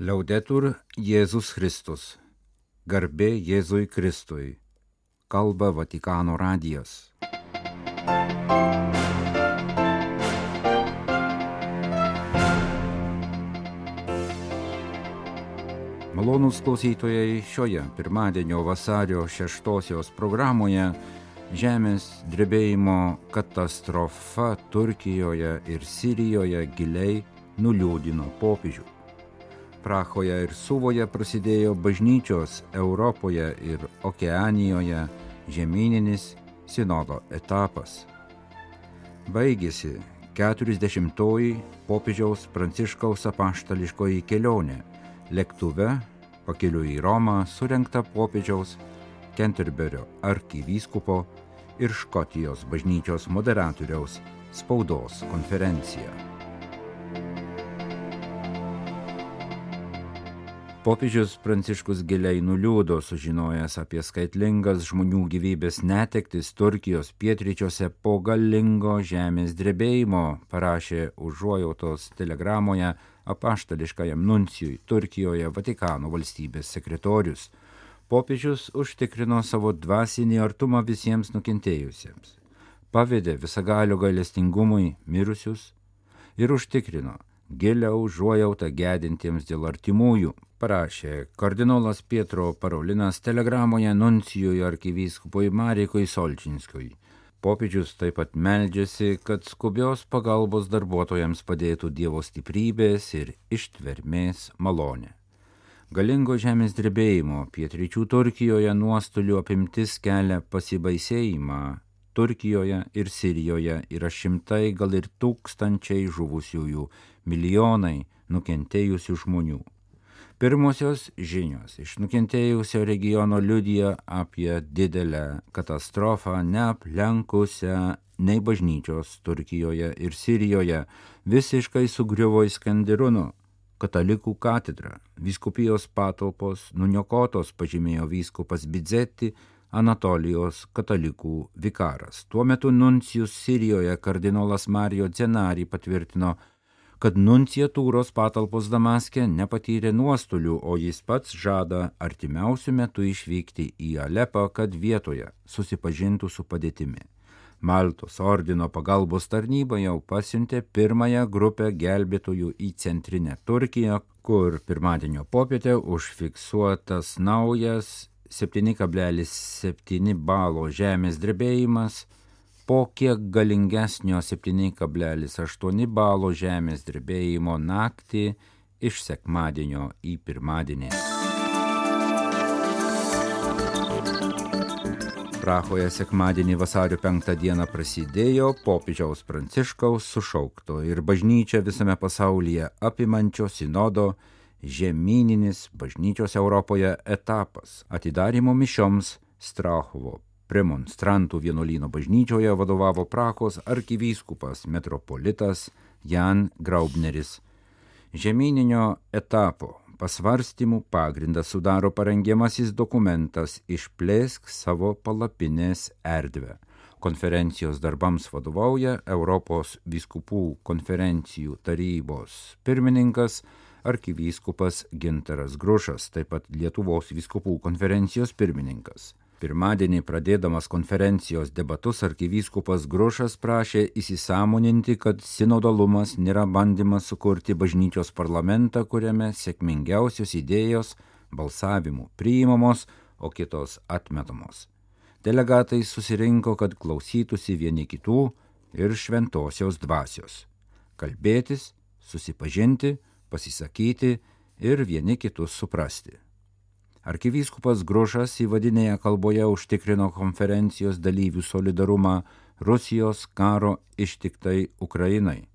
Liaudetur Jėzus Kristus. Garbė Jėzui Kristui. Kalba Vatikano radijas. Malonūs klausytojai šioje pirmadienio vasario šeštosios programoje Žemės drebėjimo katastrofa Turkijoje ir Sirijoje giliai nuliūdino popiežių. Prahoje ir Suvoje prasidėjo bažnyčios Europoje ir Okeanijoje žemyninis sinodo etapas. Baigėsi 40-oji popiežiaus Pranciškaus apaštališkoji kelionė lėktuve pakeliui į Romą surinkta popiežiaus Kenterberio arkivyskupo ir Škotijos bažnyčios moderatoriaus spaudos konferencija. Popiežius Pranciškus giliai nuliūdo sužinojęs apie skaitlingas žmonių gyvybės netektis Turkijos pietryčiuose po galingo žemės drebėjimo, parašė užuojautos telegramoje apaštališkajam nuncijui Turkijoje Vatikano valstybės sekretorius. Popiežius užtikrino savo dvasinį artumą visiems nukentėjusiems, pavedė visagalio gailestingumui mirusius ir užtikrino giliau užuojautą gedintiems dėl artimųjų, parašė kardinolas Pietro Parolinas telegramoje nuncijui arkivyskupui Marijai Solčinskui. Popiežius taip pat meldžiasi, kad skubios pagalbos darbuotojams padėtų Dievo stiprybės ir ištvermės malonė galingo žemės drebėjimo pietryčių Turkijoje nuostolių apimtis kelia pasibaisėjimą. Turkijoje ir Sirijoje yra šimtai, gal ir tūkstančiai žuvusiųjų, milijonai nukentėjusių žmonių. Pirmosios žinios. Iš nukentėjusio regiono liudija apie didelę katastrofą neaplenkusią nei bažnyčios Turkijoje ir Sirijoje, visiškai sugriuvo Iskandirūnu, katalikų katedra, vyskupijos patalpos nuniokotos, pažymėjo vyskupas Bidzeti, Anatolijos katalikų vikaras. Tuo metu nuncijus Sirijoje kardinolas Marijo Dzenari patvirtino, kad nunciatūros patalpos Damaskė nepatyrė nuostolių, o jis pats žada artimiausių metų išvykti į Alepą, kad vietoje susipažintų su padėtimi. Maltos ordino pagalbos tarnyba jau pasiuntė pirmąją grupę gelbėtojų į centrinę Turkiją, kur pirmadienio popietę užfiksuotas naujas 7,7 balo žemės drebėjimas po kiek galingesnio 7,8 balo žemės drebėjimo naktį iš sekmadienio į pirmadienį. Prahoje sekmadienį vasario 5 dieną prasidėjo popiežiaus Pranciškaus sušaukto ir bažnyčia visame pasaulyje apimančio sinodo žemyninis bažnyčios Europoje etapas atidarimo mišioms Strahovo premonstrantų vienuolyno bažnyčioje vadovavo Prahos arkivyskupas metropolitas Jan Graubneris. Žemyninio etapo pasvarstymų pagrindą sudaro parengiamasis dokumentas Išplėsk savo palapinės erdvę. Konferencijos darbams vadovauja Europos vyskupų konferencijų tarybos pirmininkas arkivyskupas Ginteras Grušas, taip pat Lietuvos vyskupų konferencijos pirmininkas. Pirmadienį pradėdamas konferencijos debatus arkivyskupas Grušas prašė įsisamoninti, kad sinodalumas nėra bandymas sukurti bažnyčios parlamentą, kuriame sėkmingiausios idėjos balsavimų priimamos, o kitos atmetamos. Delegatai susirinko, kad klausytųsi vieni kitų ir šventosios dvasios. Kalbėtis, susipažinti, pasisakyti ir vieni kitus suprasti. Arkivyskupas Grušas įvadinėje kalboje užtikrino konferencijos dalyvių solidarumą Rusijos karo ištiktai Ukrainai.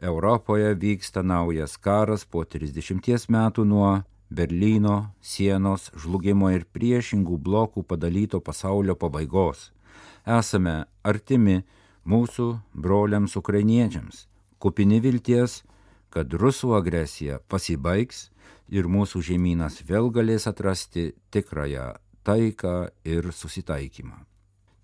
Europoje vyksta naujas karas po 30 metų nuo Berlyno sienos žlugimo ir priešingų blokų padalyto pasaulio pabaigos. Esame artimi mūsų broliams ukrainiečiams, kupini vilties, kad rusų agresija pasibaigs ir mūsų žemynas vėl galės atrasti tikrąją taiką ir susitaikymą.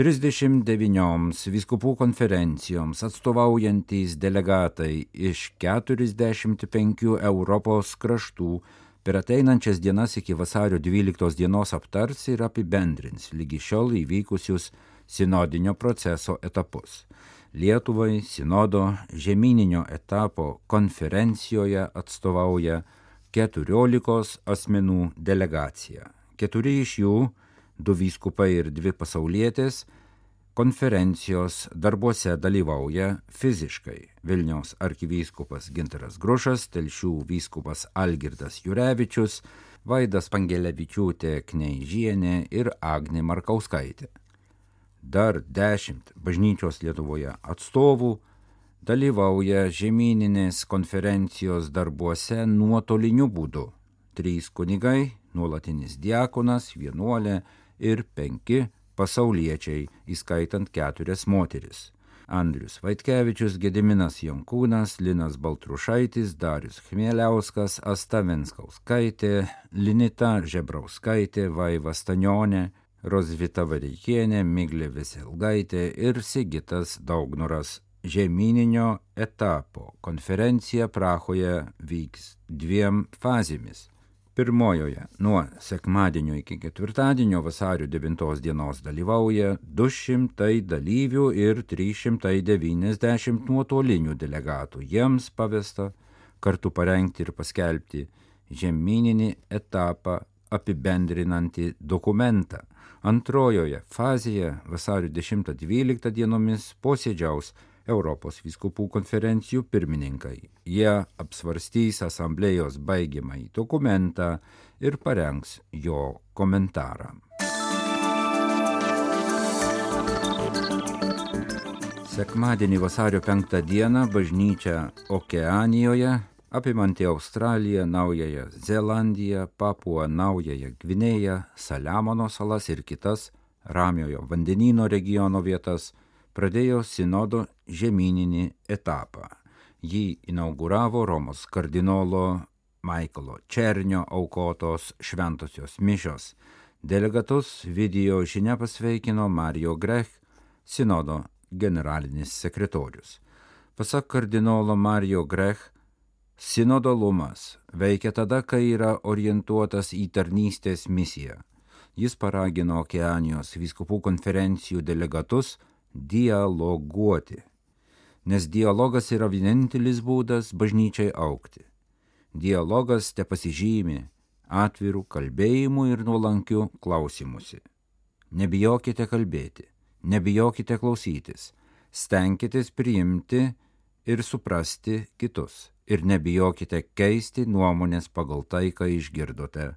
39 viskupų konferencijoms atstovaujantys delegatai iš 45 Europos kraštų per ateinančias dienas iki vasario 12 dienos aptars ir apibendrins lygi šiol įvykusius sinodinio proceso etapus. Lietuvai sinodo žemyninio etapo konferencijoje atstovauja 14 asmenų delegacija. Keturi iš jų du vyskupai ir dvi pasaulietės konferencijos darbuose dalyvauja fiziškai Vilniaus arkivyskupas Ginteras Grušas, Telšių vyskupas Algirdas Jurevičius, Vaidas Pangelevičiūtė Kneižienė ir Agnė Markauskaitė. Dar dešimt bažnyčios Lietuvoje atstovų dalyvauja žemyninės konferencijos darbuose nuotoliniu būdu. Trys kunigai, nuolatinis diakonas, vienuolė, ir penki pasauliečiai, įskaitant keturias moteris. Andrius Vaitkevičius, Gediminas Jankūnas, Linas Baltrušaitis, Darius Chmieliauskas, Asta Venskauskaitė, Linita Žebrauskaitė, Vaiva Stanionė, Rozvita Vareikienė, Miglė Veselgaitė ir Sigitas Daugnoras. Žemyninio etapo konferencija Prahoje vyks dviem fazėmis Pirmojoje nuo sekmadienio iki ketvirtadienio vasario 9 dienos dalyvauja 200 dalyvių ir 390 nuotolinių delegatų. Jiems pavesta kartu parengti ir paskelbti žemyninį etapą apibendrinantį dokumentą. Antrojoje fazėje vasario 10-12 dienomis posėdžiaus Europos viskupų konferencijų pirmininkai. Jie apsvarstys asamblėjos baigiamąjį dokumentą ir parengs jo komentarą. Sekmadienį vasario 5 dieną bažnyčia Okeanijoje, apimanti Australiją, Naująją Zelandiją, Papuą Naująją Gvinėją, Saliamono salas ir kitas Ramiojo vandenino regiono vietas, pradėjo sinodo žemyninį etapą. Jį inauguravo Romos kardinolo Maiklo Černio aukotos šventosios mišios. Delegatus video žinia pasveikino Mario Grech, sinodo generalinis sekretorius. Pasak kardinolo Mario Grech, sinodalumas veikia tada, kai yra orientuotas į tarnystės misiją. Jis paragino Okeanijos vyskupų konferencijų delegatus dialoguoti, nes dialogas yra vienintelis būdas bažnyčiai aukti. Dialogas te pasižymi atvirų kalbėjimų ir nuolankių klausimusi. Nebijokite kalbėti, nebijokite klausytis, stenkitės priimti ir suprasti kitus ir nebijokite keisti nuomonės pagal tai, ką išgirdote,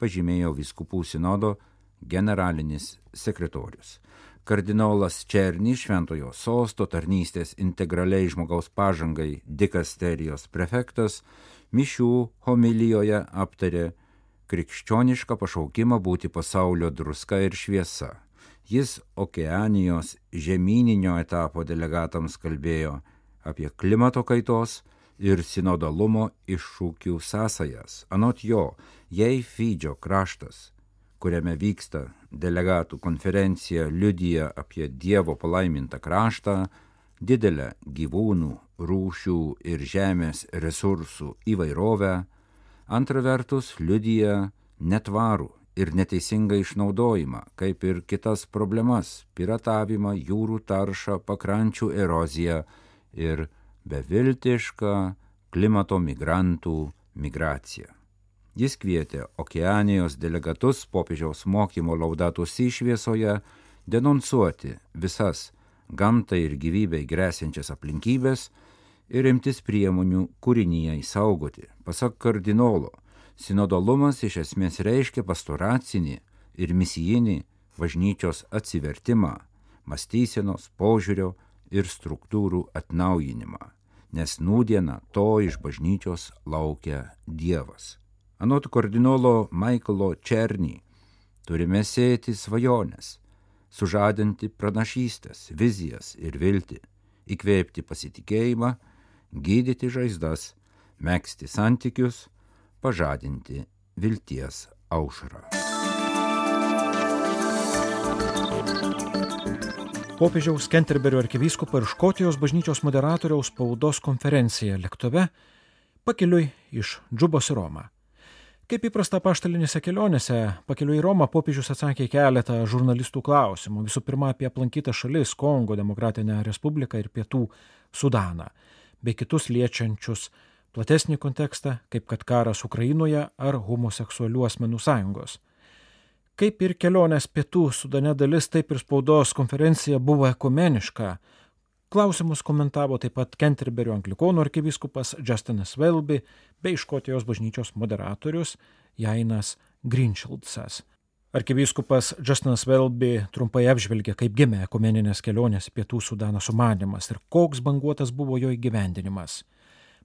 pažymėjo viskupų sinodo generalinis sekretorius kardinolas Černy šventojo sosto tarnystės integraliai žmogaus pažangai dikasterijos prefektas mišių homilijoje aptarė krikščionišką pašaukimą būti pasaulio druska ir šviesa. Jis Okeanijos žemyninio etapo delegatams kalbėjo apie klimato kaitos ir sinodalumo iššūkių sąsajas. Anot jo, jei Fidžio kraštas kuriame vyksta delegatų konferencija, liudija apie Dievo palaimintą kraštą, didelę gyvūnų, rūšių ir žemės resursų įvairovę, antra vertus liudija netvarų ir neteisingą išnaudojimą, kaip ir kitas problemas - piratavimą, jūrų taršą, pakrančių eroziją ir beviltišką klimato migrantų migraciją. Jis kvietė Okeanijos delegatus popiežiaus mokymo laudatus išviesoje denonsuoti visas gamtai ir gyvybei grėsinčias aplinkybės ir imtis priemonių kūrinyjai saugoti. Pasak kardinolo, sinodalumas iš esmės reiškia pastoracinį ir misijinį bažnyčios atsivertimą, mąstysenos, požiūrio ir struktūrų atnaujinimą, nes nūdiena to iš bažnyčios laukia Dievas. Anot kardinolo Maiklo Černį, turime sėti svajonės, sužadinti pranašystės, vizijas ir viltį, įkvėpti pasitikėjimą, gydyti žaizdas, mėgsti santykius, pažadinti vilties aušrą. Popiežiaus Kenterberio arkivyskupo ir Škotijos bažnyčios moderatoriaus spaudos konferencija lėktuve pakeliui iš Džubos į Romą. Kaip įprasta paštalinėse kelionėse, pakeliui į Romą popiežius atsakė keletą žurnalistų klausimų. Visų pirma, apie aplankytą šalis - Kongo Demokratinę Respubliką ir Pietų Sudaną, bei kitus liečiančius platesnį kontekstą, kaip kad karas Ukrainoje ar homoseksualių asmenų sąjungos. Kaip ir kelionės pietų sudane dalis, taip ir spaudos konferencija buvo ekumeniška. Klausimus komentavo taip pat Kenterberio anglikonų arkivyskupas Justinas Welby bei Škotijos bažnyčios moderatorius Jainas Grinchildsas. Arkivyskupas Justinas Welby trumpai apžvelgė, kaip gimė ekumeninės kelionės į Pietų Sudaną sumanimas ir koks banguotas buvo jo įgyvendinimas.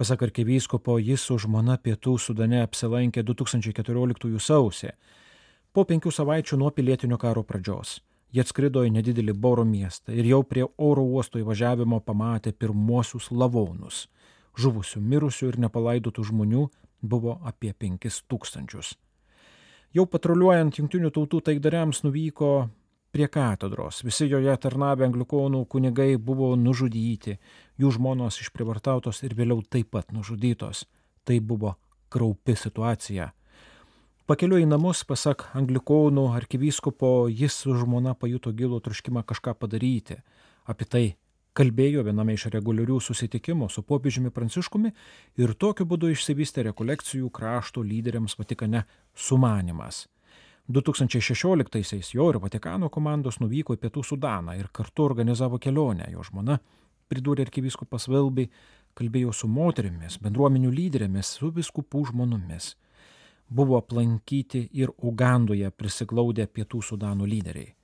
Pasak arkivyskupo, jis su žmona Pietų Sudane apsilankė 2014 sausį po penkių savaičių nuo pilietinio karo pradžios. Jie atskrido į nedidelį Boro miestą ir jau prie oro uosto įvažiavimo pamatė pirmuosius lavonus. Žuvusių, mirusių ir nepalaidotų žmonių buvo apie penkis tūkstančius. Jau patruliuojant jungtinių tautų taikdariams nuvyko prie katedros. Visi joje tarnavę anglikonų kunigai buvo nužudyti, jų žmonos išprivartautos ir vėliau taip pat nužudytos. Tai buvo kraupi situacija Pakeliu į namus, pasak anglikonų arkivyskupo, jis su žmona pajuto gilų troškimą kažką padaryti. Apie tai kalbėjo viename iš reguliarių susitikimų su popiežiumi Pranciškumi ir tokiu būdu išsivystė rekolekcijų krašto lyderiams Vatikane sumanimas. 2016-aisiais jo ir Vatikano komandos nuvyko į Pietų Sudaną ir kartu organizavo kelionę. Jo žmona, pridūrė arkivyskupas Velbi, kalbėjo su moterimis, bendruomenių lyderėmis, su viskupų žmonomis buvo aplankyti ir Ugandoje prisiglaudę pietų Sudano lyderiai.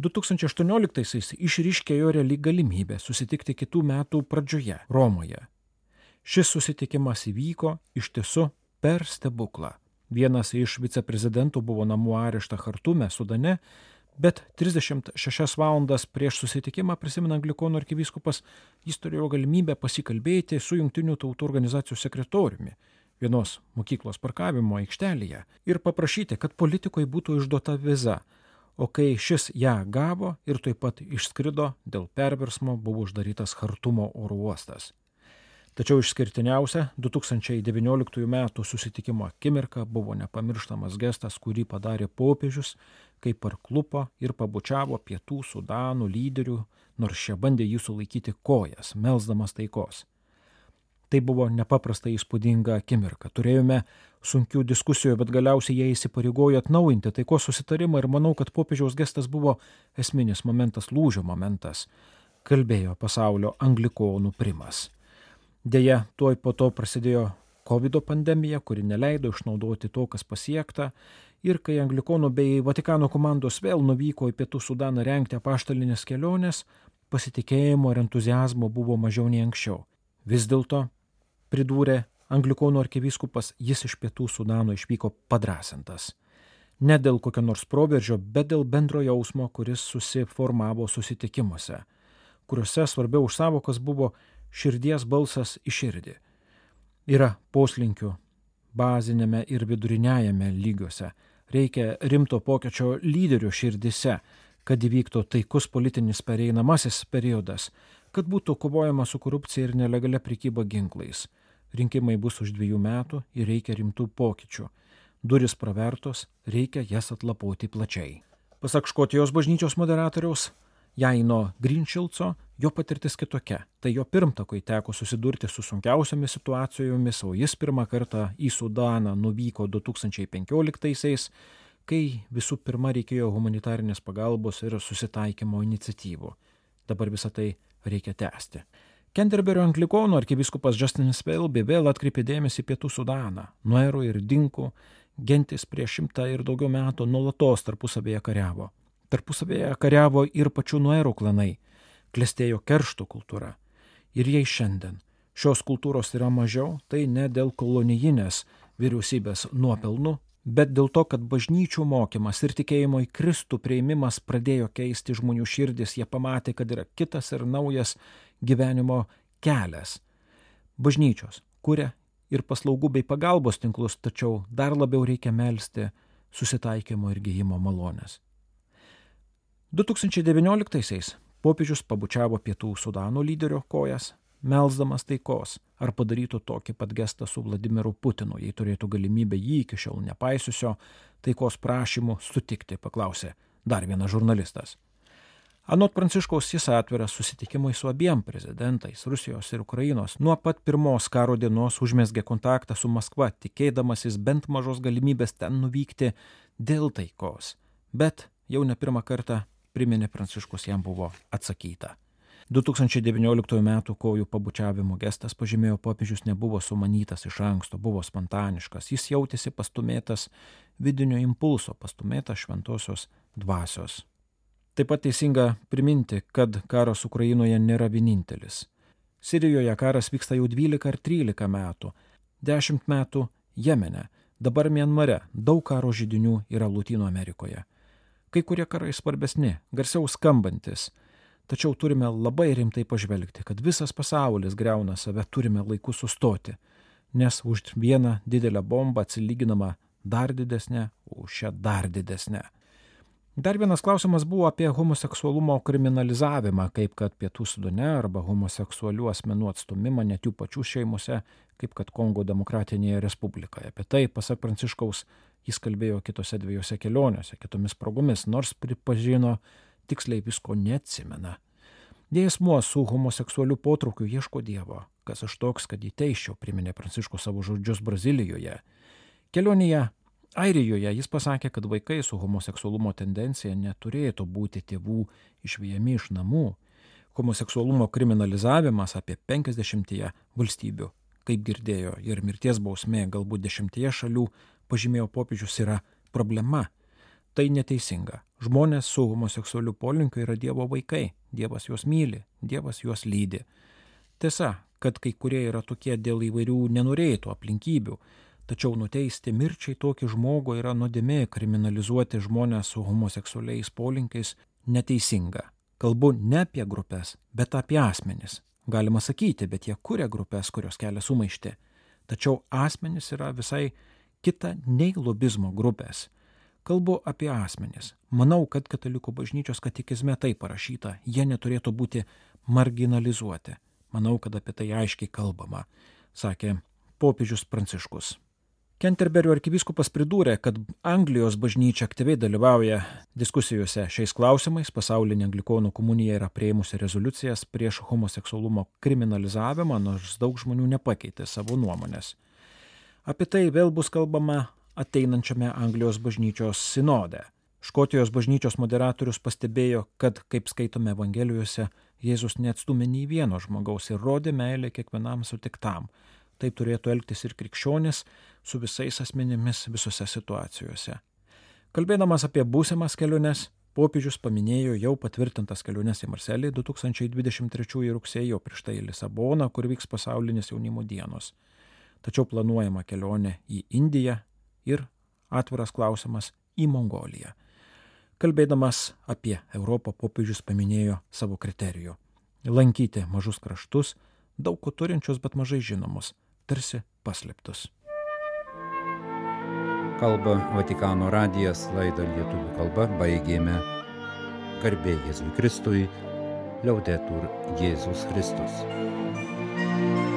2018-aisiais išryškėjo reali galimybė susitikti kitų metų pradžioje Romoje. Šis susitikimas įvyko iš tiesų per stebuklą. Vienas iš viceprezidentų buvo namų areštą Hartume, Sudane, bet 36 valandas prieš susitikimą, prisimena Anglikonų arkivyskupas, jis turėjo galimybę pasikalbėti su Junktinių tautų organizacijos sekretoriumi vienos mokyklos parkavimo aikštelėje ir paprašyti, kad politikui būtų išduota viza, o kai šis ją gavo ir taip pat išskrido, dėl perversmo buvo uždarytas Hartumo oro uostas. Tačiau išskirtiniausia 2019 m. susitikimo akimirka buvo nepamirštamas gestas, kurį padarė popiežius, kai parklupo ir pabučiavo pietų Sudanų lyderių, nors šie bandė jį sulaikyti kojas, melsdamas taikos. Tai buvo nepaprastai įspūdinga akimirka. Turėjome sunkių diskusijų, bet galiausiai jie įsipareigojo atnaujinti taikos susitarimą ir manau, kad popiežiaus gestas buvo esminis momentas, lūžio momentas, kalbėjo pasaulio anglikonų primas. Deja, tuoj po to prasidėjo COVID pandemija, kuri neleido išnaudoti to, kas pasiekta, ir kai anglikonų bei Vatikano komandos vėl nuvyko į Pietų Sudaną renkti apaštalinės kelionės, pasitikėjimo ir entuzijazmo buvo mažiau nei anksčiau. Vis dėlto pridūrė anglikonų arkivyskupas, jis iš pietų Sudano išvyko padrasintas. Ne dėl kokio nors proveržio, bet dėl bendro jausmo, kuris susiformavo susitikimuose, kuriuose svarbiau už savokas buvo širdies balsas į širdį. Yra poslinkių bazinėme ir viduriniajame lygiuose. Reikia rimto pokyčio lyderių širdise, kad įvyktų taikus politinis pereinamasis periodas, kad būtų kovojama su korupcija ir nelegalia prekyba ginklais rinkimai bus už dviejų metų ir reikia rimtų pokyčių. Duris pravertos, reikia jas atlapoti plačiai. Pasak Škotijos bažnyčios moderatoriaus Jaino Grinčilco, jo patirtis kitokia. Tai jo pirmtakui teko susidurti su sunkiausiamis situacijomis, o jis pirmą kartą į Sudaną nuvyko 2015-aisiais, kai visų pirma reikėjo humanitarinės pagalbos ir susitaikymo iniciatyvų. Dabar visą tai reikia tęsti. Kenterberio anglikonų arkivyskupas Justinas Velby vėl atkreipė dėmesį pietų Sudaną. Nuero ir Dinkų gentis prieš šimtą ir daugiau metų nuolatos tarpusavėje kariavo. Tarpusavėje kariavo ir pačių Nuero klanai. Klestėjo keršto kultūra. Ir jei šiandien šios kultūros yra mažiau, tai ne dėl kolonijinės vyriausybės nuopelnų, bet dėl to, kad bažnyčių mokymas ir tikėjimo į Kristų prieimimas pradėjo keisti žmonių širdis, jie pamatė, kad yra kitas ir naujas gyvenimo kelias. Bažnyčios kuria ir paslaugų bei pagalbos tinklus, tačiau dar labiau reikia melstį susitaikymo ir gyjimo malonės. 2019-aisiais Popiežius pabučiavo pietų Sudano lyderio kojas, melsdamas taikos, ar padarytų tokį pat gestą su Vladimiru Putinu, jei turėtų galimybę jį iki šiol nepaisiusio taikos prašymų sutikti, paklausė dar vienas žurnalistas. Anot Pranciškaus jis atviras susitikimui su abiem prezidentais Rusijos ir Ukrainos. Nuo pat pirmos karo dienos užmėsgė kontaktą su Maskva, tikėdamasis bent mažos galimybės ten nuvykti dėl taikos. Bet jau ne pirmą kartą, priminė Pranciškus, jam buvo atsakyta. 2019 m. kojų pabučiavimo gestas, pažymėjo popiežius, nebuvo sumanytas iš anksto, buvo spontaniškas. Jis jautėsi pastumėtas vidinio impulso, pastumėtas šventosios dvasios. Taip pat teisinga priminti, kad karas Ukrainoje nėra vienintelis. Sirijoje karas vyksta jau 12 ar 13 metų, 10 metų Jemene, dabar Mienmare, daug karo žydinių yra Latino Amerikoje. Kai kurie karai svarbesni, garsiau skambantis, tačiau turime labai rimtai pažvelgti, kad visas pasaulis greuna save, turime laiku sustoti, nes už vieną didelę bombą atsilyginama dar didesnė, už šią dar didesnė. Dar vienas klausimas buvo apie homoseksualumo kriminalizavimą, kaip kad Pietų Sudane arba homoseksualių asmenų atstumimą net jų pačių šeimose, kaip kad Kongo demokratinėje respublikoje. Apie tai, pasak Pranciškaus, jis kalbėjo kitose dviejose kelionėse, kitomis progomis, nors pripažino, tiksliai visko neatsimena. Jei asmuo su homoseksualiu potraukiu ieško Dievo, kas aš toks, kad jį teiščiau, priminė Pranciškus savo žodžius Brazilijoje. Kelionėje Airijoje jis pasakė, kad vaikai su homoseksualumo tendencija neturėtų būti tėvų išvijami iš namų. Homoseksualumo kriminalizavimas apie 50 valstybių, kaip girdėjo, ir mirties bausmė galbūt dešimtyje šalių, pažymėjo popiežius, yra problema. Tai neteisinga. Žmonės su homoseksualiu polinkiu yra Dievo vaikai. Dievas juos myli, Dievas juos lydi. Tiesa, kad kai kurie yra tokie dėl įvairių nenorėtų aplinkybių, Tačiau nuteisti mirčiai tokį žmogų yra nuodėmė kriminalizuoti žmonės su homoseksualiais polinkiais neteisinga. Kalbu ne apie grupės, bet apie asmenis. Galima sakyti, bet jie kuria grupės, kurios kelia sumaišti. Tačiau asmenys yra visai kita nei lobizmo grupės. Kalbu apie asmenis. Manau, kad katalikų bažnyčios katekizme tai parašyta, jie neturėtų būti marginalizuoti. Manau, kad apie tai aiškiai kalbama, sakė popiežius Pranciškus. Kenterberio arkivyskupas pridūrė, kad Anglijos bažnyčia aktyviai dalyvauja diskusijose šiais klausimais. Pasaulinė anglikonų komunija yra prieimusi rezoliucijas prieš homoseksualumo kriminalizavimą, nors daug žmonių nepakeitė savo nuomonės. Apie tai vėl bus kalbama ateinančiame Anglijos bažnyčios sinode. Škotijos bažnyčios moderatorius pastebėjo, kad, kaip skaitome Evangelijose, Jėzus neatstumė nei vieno žmogaus ir rodė meilę kiekvienam sutiktam Taip turėtų elgtis ir krikščionis su visais asmenimis visose situacijose. Kalbėdamas apie būsimas keliones, popiežius paminėjo jau patvirtintas keliones į Marselį 2023 rugsėjo prieš tai į Lisaboną, kur vyks pasaulinis jaunimo dienos. Tačiau planuojama kelionė į Indiją ir atviras klausimas į Mongoliją. Kalbėdamas apie Europą, popiežius paminėjo savo kriterijų - lankyti mažus kraštus, daug ko turinčius, bet mažai žinomus tarsi paslėptus. Kalba Vatikano radijas laidą lietuvių kalba baigėme. Garbė Jėzui Kristui, liaudetur Jėzus Kristus.